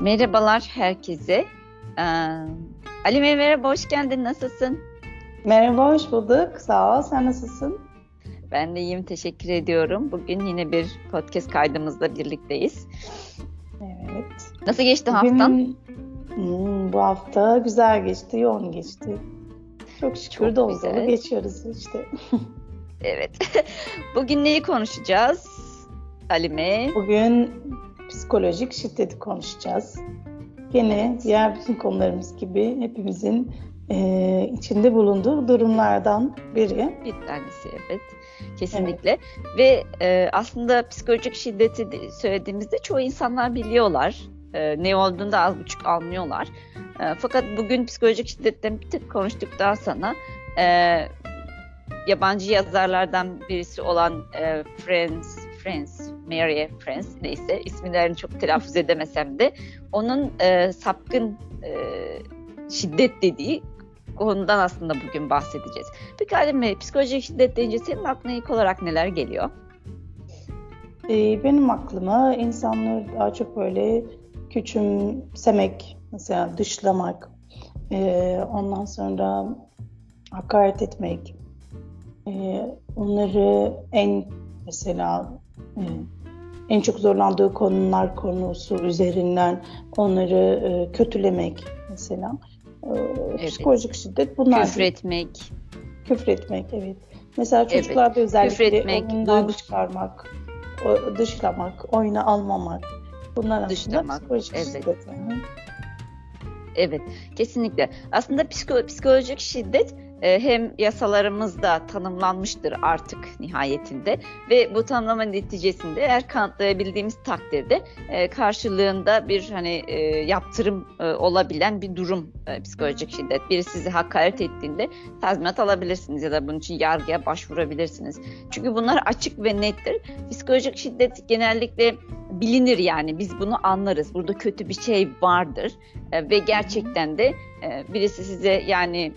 Merhabalar herkese. Ee, Ali Bey merhaba, hoş geldin. Nasılsın? Merhaba, hoş bulduk. Sağ ol. Sen nasılsın? Ben de iyiyim, teşekkür ediyorum. Bugün yine bir podcast kaydımızla birlikteyiz. Evet. Nasıl geçti Bugün, haftan? Hmm, bu hafta güzel geçti, yoğun geçti. Çok şükür Çok dolu dolu geçiyoruz işte. evet. Bugün neyi konuşacağız Halime? Bugün psikolojik şiddeti konuşacağız. Gene diğer bütün konularımız gibi hepimizin e, içinde bulunduğu durumlardan biri. Bir tanesi evet. Kesinlikle. Evet. Ve e, aslında psikolojik şiddeti söylediğimizde çoğu insanlar biliyorlar. E, ne olduğunu da az buçuk anlıyorlar. E, fakat bugün psikolojik şiddetten bir tık konuştuktan sonra e, yabancı yazarlardan birisi olan e, Friends Friends, Mary Friends neyse isimlerini çok telaffuz edemesem de onun e, sapkın e, şiddet dediği konudan aslında bugün bahsedeceğiz. Peki Halim psikolojik şiddet deyince senin aklına ilk olarak neler geliyor? Ee, benim aklıma insanları daha çok böyle küçümsemek, mesela dışlamak, e, ondan sonra hakaret etmek, e, onları en mesela en çok zorlandığı konular konusu üzerinden onları e, kötülemek mesela. E, evet. Psikolojik şiddet bunlar. Küfretmek. Küfretmek evet. Mesela çocuklarda evet. özellikle Küfretmek, oyundan duygu... çıkarmak, dışlamak, oyuna almamak. Bunlar dışlamak, aslında psikolojik evet. şiddet. Yani. Evet, kesinlikle. Aslında psiko, psikolojik şiddet hem yasalarımızda tanımlanmıştır artık nihayetinde ve bu tanımlama neticesinde eğer kanıtlayabildiğimiz takdirde e, karşılığında bir hani e, yaptırım olabilen bir durum psikolojik şiddet. Biri sizi hakaret ettiğinde tazminat alabilirsiniz ya da bunun için yargıya başvurabilirsiniz. Çünkü bunlar açık ve nettir. Psikolojik şiddet genellikle bilinir yani biz bunu anlarız. Burada kötü bir şey vardır ve gerçekten de birisi size yani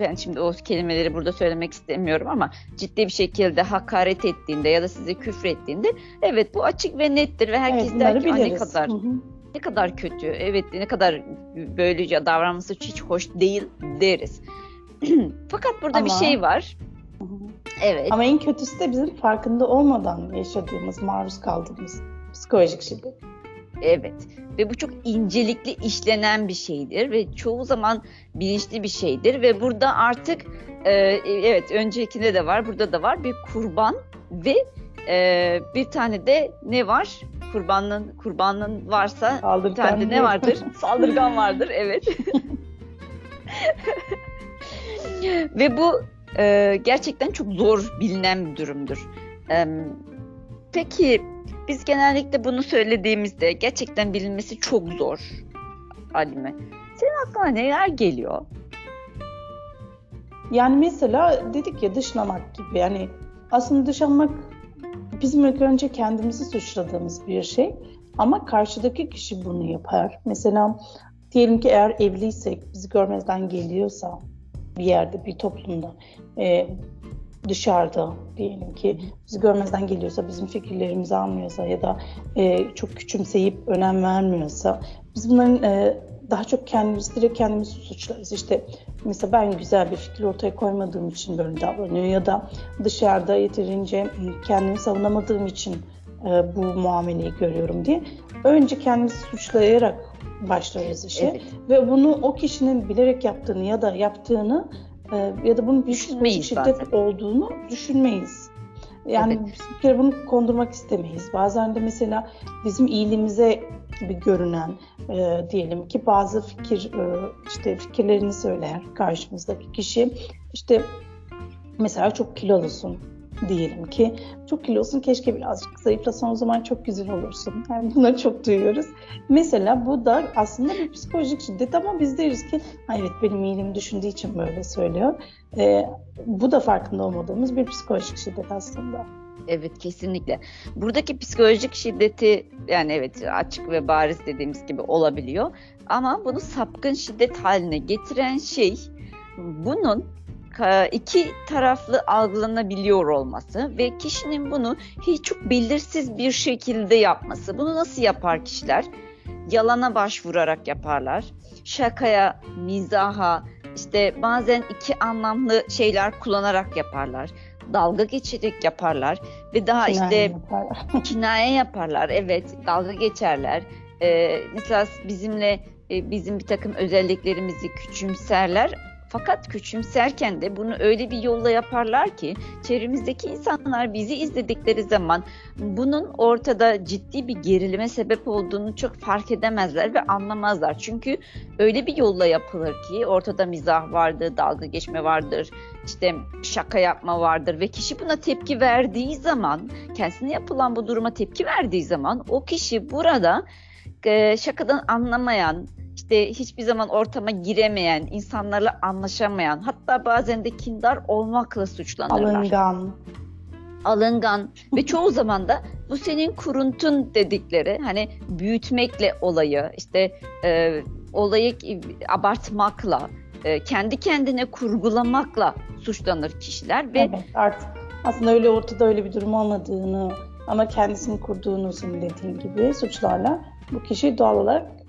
ben şimdi o kelimeleri burada söylemek istemiyorum ama ciddi bir şekilde hakaret ettiğinde ya da size küfür ettiğinde evet bu açık ve nettir ve herkes evet, der ki ne kadar hı hı. ne kadar kötü evet ne kadar böylece davranması hiç hoş değil deriz. Fakat burada ama, bir şey var. Evet. Ama en kötüsü de bizim farkında olmadan yaşadığımız, maruz kaldığımız psikolojik şiddet. Evet. Ve bu çok incelikli işlenen bir şeydir ve çoğu zaman bilinçli bir şeydir ve burada artık e, evet öncekinde de var burada da var. Bir kurban ve e, bir tane de ne var? Kurbanın kurbanın varsa Saldırgan bir tane de ne vardır? Saldırgan vardır evet. Ve bu e, gerçekten çok zor bilinen bir durumdur. E, peki biz genellikle bunu söylediğimizde gerçekten bilinmesi çok zor Alime. Senin aklına neler geliyor? Yani mesela dedik ya dışlamak gibi yani aslında dışlamak bizim ilk önce kendimizi suçladığımız bir şey ama karşıdaki kişi bunu yapar. Mesela diyelim ki eğer evliysek bizi görmezden geliyorsa bir yerde bir toplumda e, dışarıda diyelim ki bizi görmezden geliyorsa, bizim fikirlerimizi almıyorsa ya da e, çok küçümseyip önem vermiyorsa biz bunların e, daha çok kendimizi direkt kendimizi suçlarız. İşte mesela ben güzel bir fikir ortaya koymadığım için böyle davranıyor ya da dışarıda yeterince kendimi savunamadığım için e, bu muameleyi görüyorum diye önce kendimizi suçlayarak başlarız işe evet. ve bunu o kişinin bilerek yaptığını ya da yaptığını e, ya da bunun bir şiddet bazen. olduğunu düşünmeyiz. Yani evet. bir kere bunu kondurmak istemeyiz. Bazen de mesela bizim iyiliğimize gibi görünen e, diyelim ki bazı fikir e, işte fikirlerini söyler karşımızdaki kişi işte mesela çok kilolusun diyelim ki çok kilosun keşke birazcık zayıflasan o zaman çok güzel olursun. Yani bunları çok duyuyoruz. Mesela bu da aslında bir psikolojik şiddet ama biz deriz ki evet benim iyiliğimi düşündüğü için böyle söylüyor. Ee, bu da farkında olmadığımız bir psikolojik şiddet aslında. Evet kesinlikle. Buradaki psikolojik şiddeti yani evet açık ve bariz dediğimiz gibi olabiliyor. Ama bunu sapkın şiddet haline getiren şey bunun iki taraflı algılanabiliyor olması ve kişinin bunu hiç çok belirsiz bir şekilde yapması. Bunu nasıl yapar kişiler? yalana başvurarak yaparlar. Şakaya, mizaha, işte bazen iki anlamlı şeyler kullanarak yaparlar. Dalga geçerek yaparlar ve daha kinaye işte yaparlar. kinaye yaparlar. Evet, dalga geçerler. Ee, mesela bizimle e, bizim bir takım özelliklerimizi küçümserler fakat küçümserken de bunu öyle bir yolla yaparlar ki çevremizdeki insanlar bizi izledikleri zaman bunun ortada ciddi bir gerilime sebep olduğunu çok fark edemezler ve anlamazlar. Çünkü öyle bir yolla yapılır ki ortada mizah vardır, dalga geçme vardır, işte şaka yapma vardır ve kişi buna tepki verdiği zaman, kendisine yapılan bu duruma tepki verdiği zaman o kişi burada şakadan anlamayan, işte hiçbir zaman ortama giremeyen, insanlarla anlaşamayan, hatta bazen de kindar olmakla suçlanırlar. Alıngan. Alıngan ve çoğu zaman da bu senin kuruntun dedikleri hani büyütmekle olayı, işte e, olayı abartmakla, e, kendi kendine kurgulamakla suçlanır kişiler ve evet, artık aslında öyle ortada öyle bir durum olmadığını ama kendisini kurduğunu senin dediğin gibi suçlarla bu kişi doğal olarak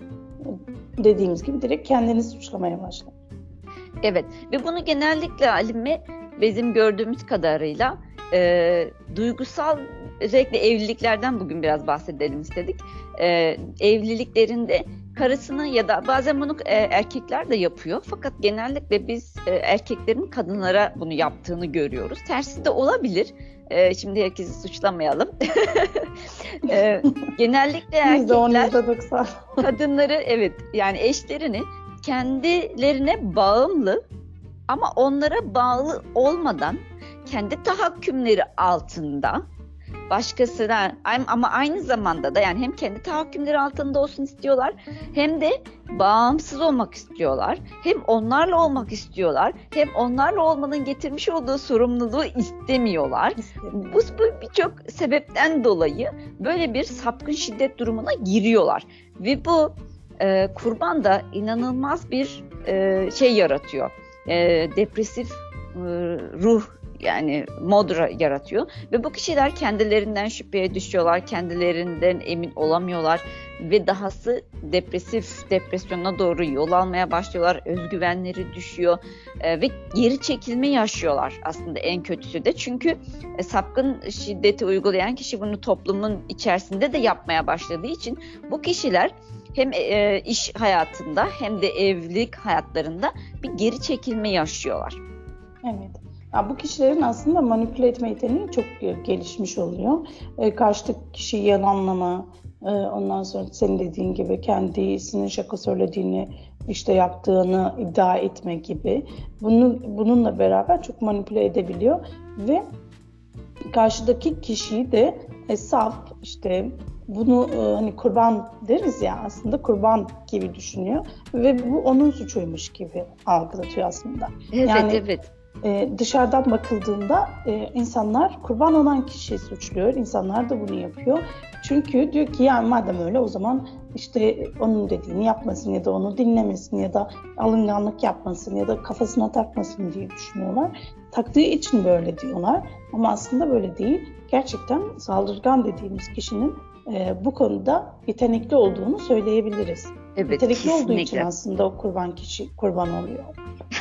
dediğimiz gibi direkt kendini suçlamaya başlar. Evet ve bunu genellikle Halime bizim gördüğümüz kadarıyla e, duygusal özellikle evliliklerden bugün biraz bahsedelim istedik. E, evliliklerinde karısını ya da bazen bunu e, erkekler de yapıyor. Fakat genellikle biz e, erkeklerin kadınlara bunu yaptığını görüyoruz. Tersi de olabilir. E, şimdi herkesi suçlamayalım. e, genellikle erkekler %10, kadınları evet yani eşlerini kendilerine bağımlı ama onlara bağlı olmadan kendi tahakkümleri altında başkasına ama aynı zamanda da yani hem kendi tahakkümleri altında olsun istiyorlar hem de bağımsız olmak istiyorlar. Hem onlarla olmak istiyorlar hem onlarla olmanın getirmiş olduğu sorumluluğu istemiyorlar. Bu, bu birçok sebepten dolayı böyle bir sapkın şiddet durumuna giriyorlar. Ve bu e, kurban da inanılmaz bir e, şey yaratıyor. E, depresif e, ruh yani modra yaratıyor ve bu kişiler kendilerinden şüpheye düşüyorlar, kendilerinden emin olamıyorlar ve dahası depresif depresyona doğru yol almaya başlıyorlar. Özgüvenleri düşüyor e, ve geri çekilme yaşıyorlar aslında en kötüsü de. Çünkü e, sapkın şiddeti uygulayan kişi bunu toplumun içerisinde de yapmaya başladığı için bu kişiler hem e, iş hayatında hem de evlilik hayatlarında bir geri çekilme yaşıyorlar. Evet. Ya bu kişilerin aslında manipüle etme yeteneği çok gelişmiş oluyor. E, karşıdaki kişiyi yalanlama, e, ondan sonra senin dediğin gibi kendisinin şaka söylediğini, işte yaptığını iddia etme gibi. Bunu, bununla beraber çok manipüle edebiliyor ve karşıdaki kişiyi de e, saf işte bunu e, hani kurban deriz ya aslında kurban gibi düşünüyor ve bu onun suçuymuş gibi algılatıyor aslında. Evet yani, evet e, dışarıdan bakıldığında e, insanlar kurban olan kişiyi suçluyor. İnsanlar da bunu yapıyor. Çünkü diyor ki yani madem öyle o zaman işte onun dediğini yapmasın ya da onu dinlemesin ya da alınganlık yapmasın ya da kafasına takmasın diye düşünüyorlar. Taktığı için böyle diyorlar ama aslında böyle değil. Gerçekten saldırgan dediğimiz kişinin e, bu konuda yetenekli olduğunu söyleyebiliriz. Evet, yetenekli kesinlikle. olduğu için aslında o kurban kişi kurban oluyor.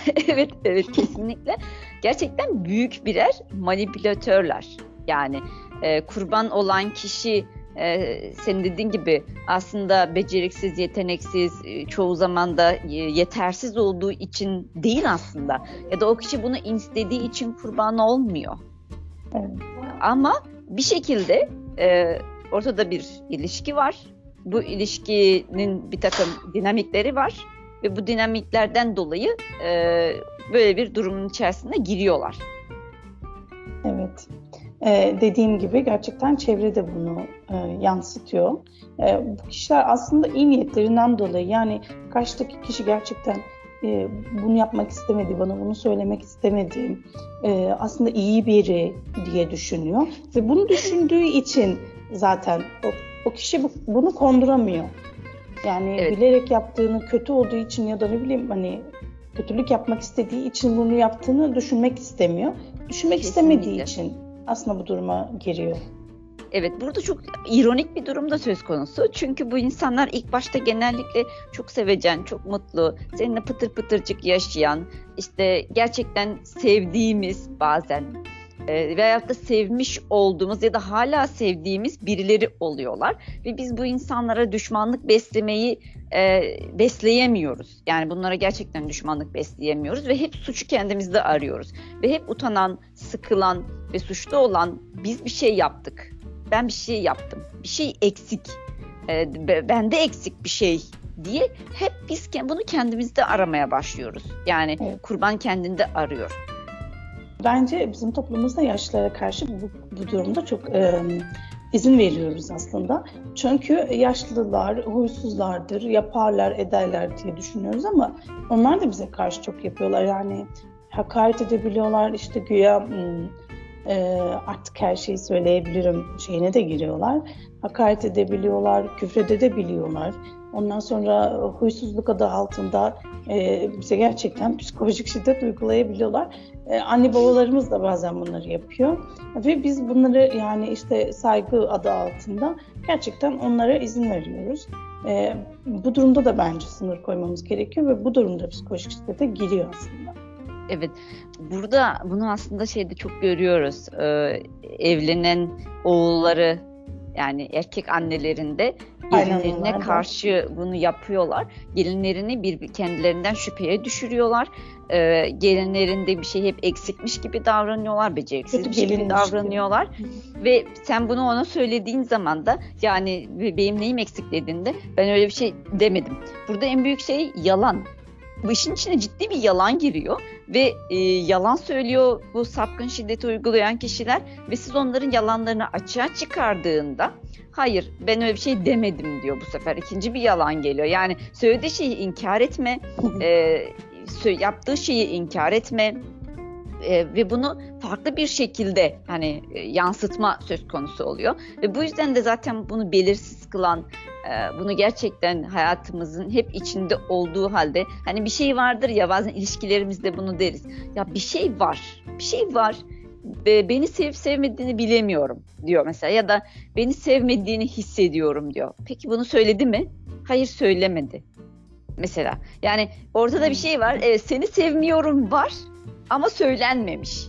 evet, evet kesinlikle. Gerçekten büyük birer manipülatörler. Yani e, kurban olan kişi e, senin dediğin gibi aslında beceriksiz, yeteneksiz, e, çoğu zaman da e, yetersiz olduğu için değil aslında. Ya da o kişi bunu istediği için kurban olmuyor. Evet. Ama bir şekilde e, ortada bir ilişki var. Bu ilişkinin bir takım dinamikleri var ve bu dinamiklerden dolayı e, böyle bir durumun içerisine giriyorlar. Evet. Ee, dediğim gibi gerçekten çevre de bunu e, yansıtıyor. E, bu kişiler aslında iyi niyetlerinden dolayı yani karşıdaki kişi gerçekten e, bunu yapmak istemedi, bana bunu söylemek istemedi, e, aslında iyi biri diye düşünüyor ve bunu düşündüğü için zaten o, o kişi bu, bunu konduramıyor. Yani evet. bilerek yaptığını kötü olduğu için ya da ne bileyim hani kötülük yapmak istediği için bunu yaptığını düşünmek istemiyor. Düşünmek Kesinlikle. istemediği için aslında bu duruma giriyor. Evet burada çok ironik bir durum da söz konusu. Çünkü bu insanlar ilk başta genellikle çok sevecen, çok mutlu, seninle pıtır pıtırcık yaşayan, işte gerçekten sevdiğimiz bazen e, veyahut da sevmiş olduğumuz ya da hala sevdiğimiz birileri oluyorlar. Ve biz bu insanlara düşmanlık beslemeyi e, besleyemiyoruz. Yani bunlara gerçekten düşmanlık besleyemiyoruz ve hep suçu kendimizde arıyoruz. Ve hep utanan, sıkılan ve suçlu olan biz bir şey yaptık. Ben bir şey yaptım. Bir şey eksik. E, bende eksik bir şey diye hep biz bunu kendimizde aramaya başlıyoruz. Yani kurban kendinde arıyor. Bence bizim toplumumuzda yaşlılara karşı bu, bu durumda çok e, izin veriyoruz aslında. Çünkü yaşlılar huysuzlardır, yaparlar, ederler diye düşünüyoruz ama onlar da bize karşı çok yapıyorlar. Yani hakaret edebiliyorlar, işte güya hmm, e, artık her şeyi söyleyebilirim şeyine de giriyorlar. Hakaret edebiliyorlar, küfredebiliyorlar. Ondan sonra huysuzluk adı altında e, bize gerçekten psikolojik şiddet uygulayabiliyorlar. E, anne babalarımız da bazen bunları yapıyor. Ve biz bunları yani işte saygı adı altında gerçekten onlara izin veriyoruz. E, bu durumda da bence sınır koymamız gerekiyor ve bu durumda psikolojik şiddete giriyor aslında. Evet, burada bunu aslında şeyde çok görüyoruz. Ee, evlenen oğulları yani erkek annelerinde gelinlerine karşı bunu yapıyorlar. Gelinlerini bir kendilerinden şüpheye düşürüyorlar. Ee, gelinlerinde bir şey hep eksikmiş gibi davranıyorlar, beceriksizmiş gibi davranıyorlar. Gibi. Ve sen bunu ona söylediğin zaman da yani benim neyim eksik dediğinde ben öyle bir şey demedim. Burada en büyük şey yalan bu işin içine ciddi bir yalan giriyor ve e, yalan söylüyor bu sapkın şiddeti uygulayan kişiler ve siz onların yalanlarını açığa çıkardığında hayır ben öyle bir şey demedim diyor bu sefer ikinci bir yalan geliyor. Yani söylediği şeyi inkar etme, e, yaptığı şeyi inkar etme, e, ve bunu farklı bir şekilde hani e, yansıtma söz konusu oluyor ve bu yüzden de zaten bunu belirsiz kılan e, bunu gerçekten hayatımızın hep içinde olduğu halde hani bir şey vardır ya bazen ilişkilerimizde bunu deriz ya bir şey var bir şey var beni sevip sevmediğini bilemiyorum diyor mesela ya da beni sevmediğini hissediyorum diyor. Peki bunu söyledi mi? Hayır söylemedi. Mesela yani ortada bir şey var. Evet seni sevmiyorum var ama söylenmemiş.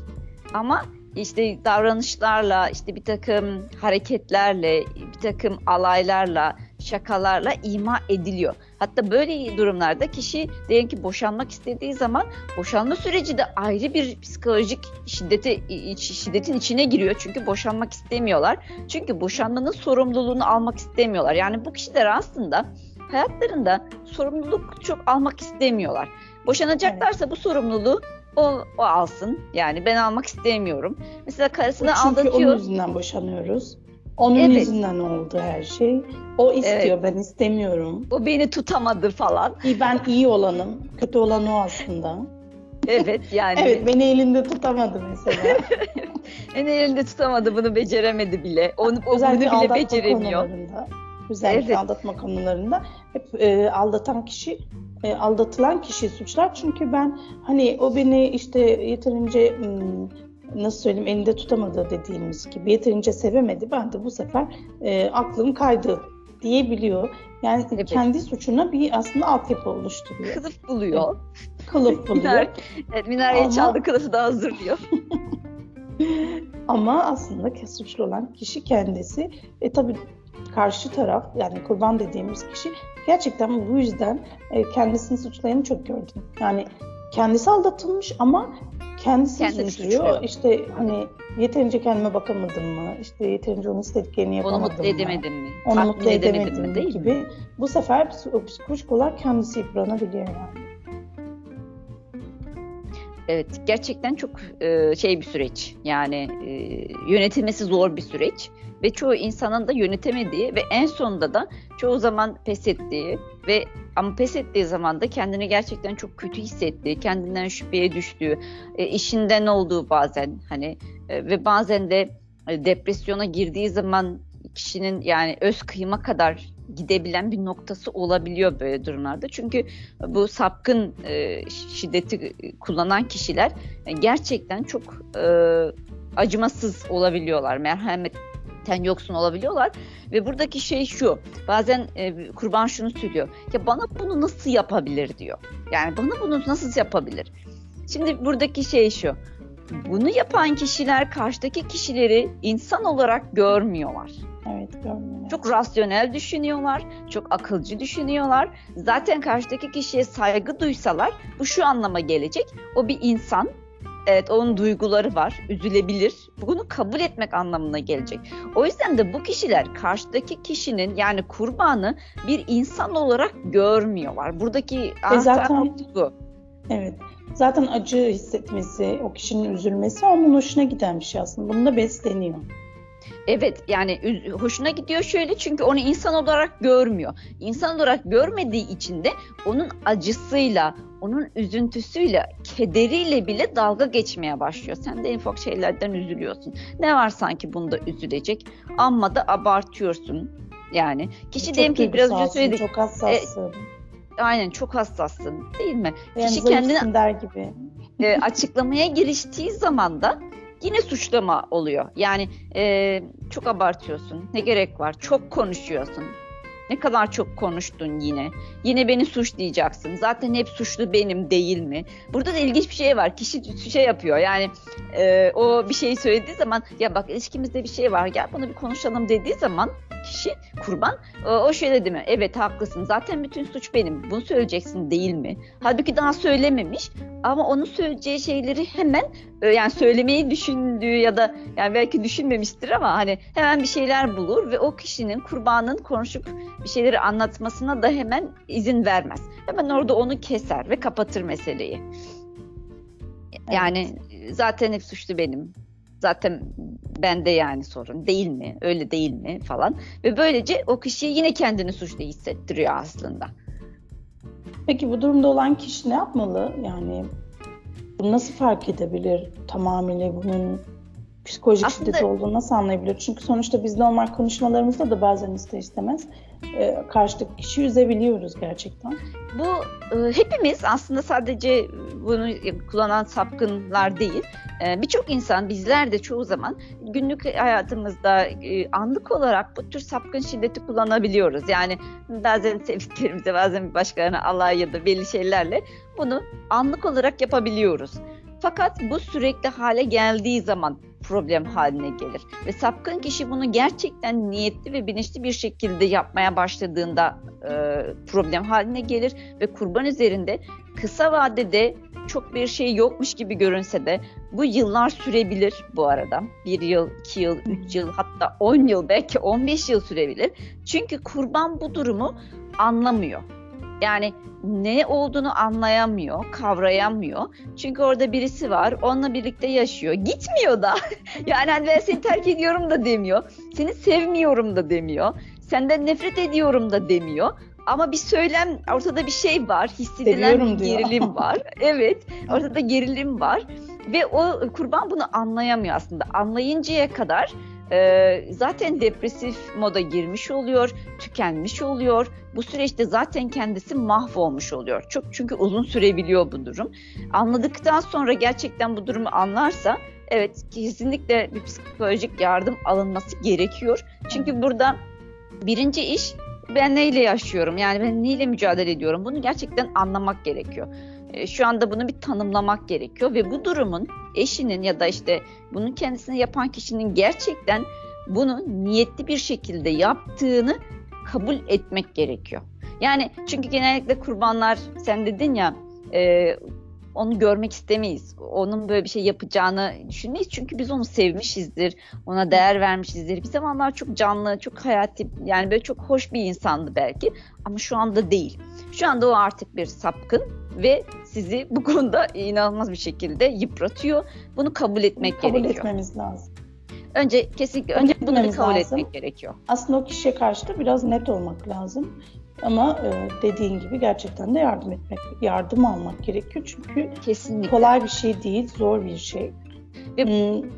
Ama işte davranışlarla, işte bir takım hareketlerle, bir takım alaylarla, şakalarla ima ediliyor. Hatta böyle durumlarda kişi diyelim ki boşanmak istediği zaman boşanma süreci de ayrı bir psikolojik şiddete, şiddetin içine giriyor. Çünkü boşanmak istemiyorlar. Çünkü boşanmanın sorumluluğunu almak istemiyorlar. Yani bu kişiler aslında hayatlarında sorumluluk çok almak istemiyorlar. Boşanacaklarsa evet. bu sorumluluğu o, o alsın. Yani ben almak istemiyorum. Mesela karısını Çünkü aldatıyor. Çünkü onun yüzünden boşanıyoruz. Onun evet. yüzünden oldu her şey. O istiyor, evet. ben istemiyorum. O beni tutamadı falan. Ben iyi olanım, kötü olan o aslında. Evet yani. evet beni elinde tutamadı mesela. beni elinde tutamadı bunu beceremedi bile. Onu, o bunu bile beceremiyor. Özellikle evet. aldatma konularında hep e, aldatan kişi e, aldatılan kişi suçlar. Çünkü ben hani o beni işte yeterince nasıl söyleyeyim elinde tutamadı dediğimiz gibi yeterince sevemedi. Ben de bu sefer e, aklım kaydı diyebiliyor. Yani evet. kendi suçuna bir aslında altyapı oluşturuyor. Kılıf buluyor. Kılıf buluyor. Minar, evet, minareye Ama... çaldı kılıfı da hazırlıyor. Ama aslında suçlu olan kişi kendisi. E tabii karşı taraf yani kurban dediğimiz kişi gerçekten bu yüzden e, kendisini suçlayanı çok gördüm. Yani kendisi aldatılmış ama kendisi Kendi suçluyor. suçluyor. İşte hani yeterince kendime bakamadım mı? İşte yeterince onun istediklerini yapamadım Onu mutlu edemedim mi? Onu Tatmin mutlu edemedim, mi değil gibi. Mi? Bu sefer olarak kendisi yıpranabiliyor yani. Evet, gerçekten çok e, şey bir süreç. Yani e, yönetilmesi zor bir süreç ve çoğu insanın da yönetemediği ve en sonunda da çoğu zaman pes ettiği ve ama pes ettiği zaman da kendini gerçekten çok kötü hissettiği, kendinden şüpheye düştüğü, e, işinden olduğu bazen hani e, ve bazen de e, depresyona girdiği zaman kişinin yani öz kıyma kadar gidebilen bir noktası olabiliyor böyle durumlarda. Çünkü bu sapkın e, şiddeti kullanan kişiler gerçekten çok e, acımasız olabiliyorlar. Merhamet yoksun olabiliyorlar ve buradaki şey şu bazen e, kurban şunu söylüyor ya bana bunu nasıl yapabilir diyor yani bana bunu nasıl yapabilir şimdi buradaki şey şu bunu yapan kişiler karşıdaki kişileri insan olarak görmüyorlar. Evet görmüyorlar. Çok rasyonel düşünüyorlar, çok akılcı düşünüyorlar. Zaten karşıdaki kişiye saygı duysalar bu şu anlama gelecek. O bir insan Evet onun duyguları var, üzülebilir. Bunu kabul etmek anlamına gelecek. O yüzden de bu kişiler karşıdaki kişinin yani kurbanı bir insan olarak görmüyorlar. Buradaki e zaten bu. Evet. Zaten acı hissetmesi, o kişinin üzülmesi onun hoşuna giden bir şey aslında. Bunu da besleniyor. Evet yani hoşuna gidiyor şöyle çünkü onu insan olarak görmüyor. İnsan olarak görmediği için de onun acısıyla, onun üzüntüsüyle, kederiyle bile dalga geçmeye başlıyor. Sen de en ufak şeylerden üzülüyorsun. Ne var sanki bunda üzülecek? Amma da abartıyorsun. Yani kişi çok diyelim ki biraz önce söyledik. Çok hassassın. E, aynen çok hassassın değil mi? Yani kişi kendini der gibi. e, açıklamaya giriştiği zaman da yine suçlama oluyor. Yani e, çok abartıyorsun. Ne gerek var? Çok konuşuyorsun. Ne kadar çok konuştun yine. Yine beni suçlayacaksın. Zaten hep suçlu benim değil mi? Burada da ilginç bir şey var. Kişi şey yapıyor. Yani e, o bir şeyi söylediği zaman ya bak ilişkimizde bir şey var. Gel bunu bir konuşalım dediği zaman kişi kurban o şöyle dedi mi? Evet haklısın. Zaten bütün suç benim. Bunu söyleyeceksin değil mi? Halbuki daha söylememiş ama onun söyleyeceği şeyleri hemen yani söylemeyi düşündüğü ya da yani belki düşünmemiştir ama hani hemen bir şeyler bulur ve o kişinin kurbanın konuşup bir şeyleri anlatmasına da hemen izin vermez. Hemen orada onu keser ve kapatır meseleyi. Yani evet. zaten hep suçlu benim zaten bende yani sorun değil mi? Öyle değil mi falan. Ve böylece o kişiye yine kendini suçlu hissettiriyor aslında. Peki bu durumda olan kişi ne yapmalı? Yani nasıl fark edebilir tamamıyla bunun psikolojik Aslında, şiddet olduğunu nasıl anlayabilir? Çünkü sonuçta biz normal konuşmalarımızda da bazen ister istemez e, karşıdaki kişiyi üzebiliyoruz gerçekten. Bu e, hepimiz aslında sadece bunu kullanan sapkınlar değil. E, Birçok insan bizler de çoğu zaman günlük hayatımızda e, anlık olarak bu tür sapkın şiddeti kullanabiliyoruz. Yani bazen sevdiklerimize bazen başkalarına alay ya da belli şeylerle bunu anlık olarak yapabiliyoruz. Fakat bu sürekli hale geldiği zaman problem haline gelir. Ve sapkın kişi bunu gerçekten niyetli ve bilinçli bir şekilde yapmaya başladığında e, problem haline gelir ve kurban üzerinde kısa vadede çok bir şey yokmuş gibi görünse de bu yıllar sürebilir bu arada. Bir yıl, iki yıl, üç yıl hatta on yıl belki on beş yıl sürebilir. Çünkü kurban bu durumu anlamıyor. Yani ne olduğunu anlayamıyor, kavrayamıyor. Çünkü orada birisi var, onunla birlikte yaşıyor. Gitmiyor da. yani hani ben seni terk ediyorum da demiyor. Seni sevmiyorum da demiyor. Senden nefret ediyorum da demiyor. Ama bir söylem, ortada bir şey var. Hissedilen bir gerilim var. Evet, ortada gerilim var. Ve o kurban bunu anlayamıyor aslında. Anlayıncaya kadar e, zaten depresif moda girmiş oluyor, tükenmiş oluyor. Bu süreçte zaten kendisi mahvolmuş oluyor. Çok çünkü uzun sürebiliyor bu durum. Anladıktan sonra gerçekten bu durumu anlarsa evet kesinlikle bir psikolojik yardım alınması gerekiyor. Çünkü burada birinci iş ben neyle yaşıyorum? Yani ben neyle mücadele ediyorum? Bunu gerçekten anlamak gerekiyor. E, şu anda bunu bir tanımlamak gerekiyor ve bu durumun eşinin ya da işte bunu kendisine yapan kişinin gerçekten bunu niyetli bir şekilde yaptığını kabul etmek gerekiyor. Yani çünkü genellikle kurbanlar sen dedin ya e, onu görmek istemeyiz. Onun böyle bir şey yapacağını düşünmeyiz. Çünkü biz onu sevmişizdir. Ona değer vermişizdir. Bir zamanlar çok canlı, çok hayati yani böyle çok hoş bir insandı belki. Ama şu anda değil. Şu anda o artık bir sapkın ve sizi bu konuda inanılmaz bir şekilde yıpratıyor. Bunu kabul etmek kabul gerekiyor. Kabul etmemiz lazım. Önce kesinlikle önce bunu kabul lazım. etmek gerekiyor. Aslında o kişiye karşı da biraz net olmak lazım. Ama e, dediğin gibi gerçekten de yardım etmek, yardım almak gerekiyor. Çünkü Kesinlikle. kolay bir şey değil, zor bir şey. Ve, hmm,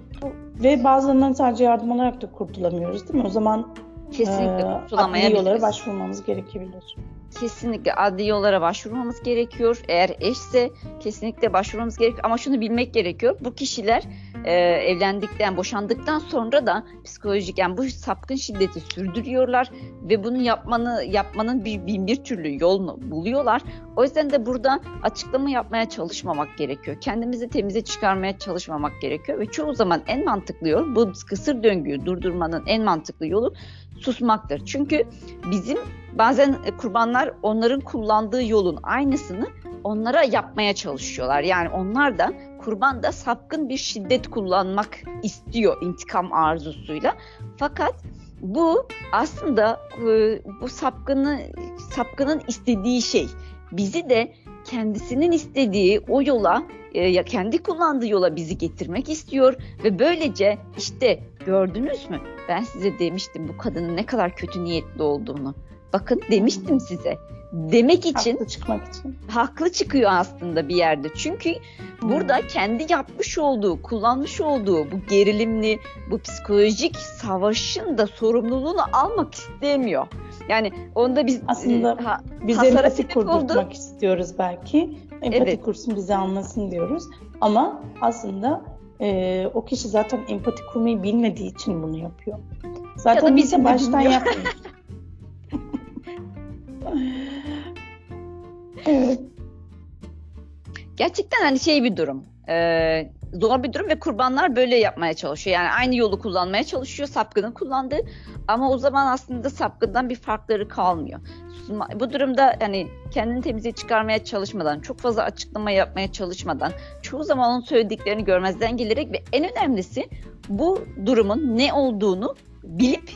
ve bazılarından sadece yardım alarak da kurtulamıyoruz değil mi? O zaman Kesinlikle e, adli yollara başvurmamız gerekebilir. Kesinlikle adli yollara başvurmamız gerekiyor. Eğer eşse kesinlikle başvurmamız gerekiyor. Ama şunu bilmek gerekiyor. Bu kişiler e, evlendikten, boşandıktan sonra da psikolojik yani bu sapkın şiddeti sürdürüyorlar ve bunu yapmanı yapmanın bir bin bir türlü yolunu buluyorlar. O yüzden de burada açıklama yapmaya çalışmamak gerekiyor. Kendimizi temize çıkarmaya çalışmamak gerekiyor ve çoğu zaman en mantıklı yol bu kısır döngüyü durdurmanın en mantıklı yolu susmaktır. Çünkü bizim bazen kurbanlar onların kullandığı yolun aynısını onlara yapmaya çalışıyorlar. Yani onlar da kurban da sapkın bir şiddet kullanmak istiyor intikam arzusuyla. Fakat bu aslında e, bu sapkını sapkının istediği şey. Bizi de kendisinin istediği o yola e, ya kendi kullandığı yola bizi getirmek istiyor ve böylece işte gördünüz mü? Ben size demiştim bu kadının ne kadar kötü niyetli olduğunu. Bakın demiştim size demek için haklı çıkmak için haklı çıkıyor aslında bir yerde. Çünkü hmm. burada kendi yapmış olduğu, kullanmış olduğu bu gerilimli, bu psikolojik savaşın da sorumluluğunu almak istemiyor. Yani onda biz aslında e, ha, biz empati kurdurmak istiyoruz belki. Empati evet. kursun bizi anlasın diyoruz. Ama aslında e, o kişi zaten empati kurmayı bilmediği için bunu yapıyor. Zaten bize baştan yapmıyor. Evet. Gerçekten hani şey bir durum. E, zor bir durum ve kurbanlar böyle yapmaya çalışıyor. Yani aynı yolu kullanmaya çalışıyor sapkının kullandığı ama o zaman aslında sapkından bir farkları kalmıyor. Bu durumda hani kendini temize çıkarmaya çalışmadan, çok fazla açıklama yapmaya çalışmadan, çoğu zaman onun söylediklerini görmezden gelerek ve en önemlisi bu durumun ne olduğunu bilip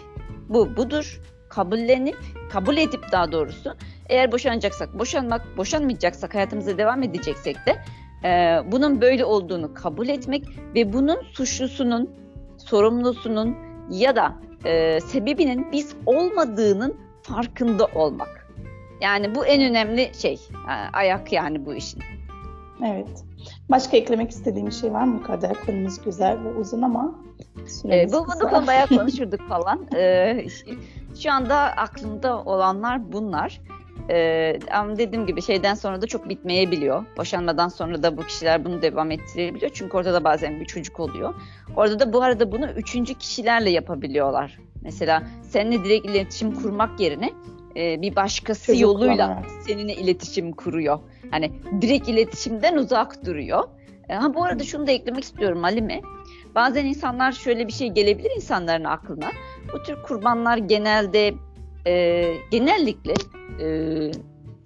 bu budur kabullenip kabul edip daha doğrusu eğer boşanacaksak, boşanmak, boşanmayacaksak, hayatımıza devam edeceksek de e, bunun böyle olduğunu kabul etmek ve bunun suçlusunun, sorumlusunun ya da e, sebebinin biz olmadığının farkında olmak. Yani bu en önemli şey, e, ayak yani bu işin. Evet. Başka eklemek istediğim bir şey var mı Kader? Konumuz güzel ve uzun ama e, bu bunu bayağı konuşurduk falan. E, şu anda aklımda olanlar bunlar. Ee, ama dediğim gibi şeyden sonra da çok bitmeyebiliyor. Boşanmadan sonra da bu kişiler bunu devam ettirebiliyor. Çünkü orada da bazen bir çocuk oluyor. Orada da bu arada bunu üçüncü kişilerle yapabiliyorlar. Mesela seninle direkt iletişim kurmak yerine e, bir başkası çocuk yoluyla seninle iletişim kuruyor. Hani direkt iletişimden uzak duruyor. E, ha bu arada şunu da eklemek istiyorum Halime. Bazen insanlar şöyle bir şey gelebilir insanların aklına. Bu tür kurbanlar genelde e, genellikle e,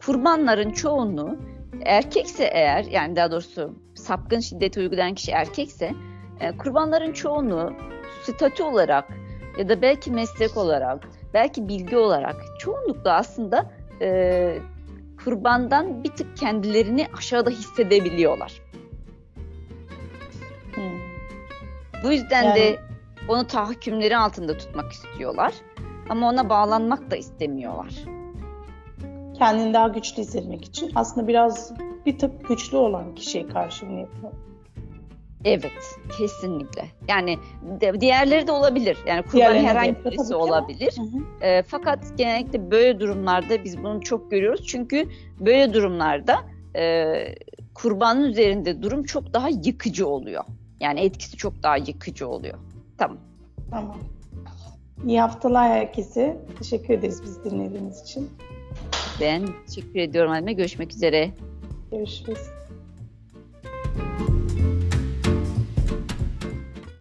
kurbanların çoğunluğu erkekse eğer yani daha doğrusu sapkın şiddet uygulayan kişi erkekse e, kurbanların çoğunluğu statü olarak ya da belki meslek olarak belki bilgi olarak çoğunlukla aslında e, kurbandan bir tık kendilerini aşağıda hissedebiliyorlar. Hmm. Bu yüzden yani... de onu tahakkümleri altında tutmak istiyorlar. Ama ona bağlanmak da istemiyorlar. Kendini daha güçlü hissetmek için aslında biraz bir tık güçlü olan kişiye karşı bunu yapıyor. Evet, kesinlikle. Yani diğerleri de olabilir. Yani kurban herhangi birisi olabilir. E, fakat genellikle böyle durumlarda biz bunu çok görüyoruz. Çünkü böyle durumlarda e, kurbanın üzerinde durum çok daha yıkıcı oluyor. Yani etkisi çok daha yıkıcı oluyor. Tamam. Tamam. İyi haftalar herkese. Teşekkür ederiz biz dinlediğiniz için. Ben teşekkür ediyorum Halime. Görüşmek üzere. Görüşürüz.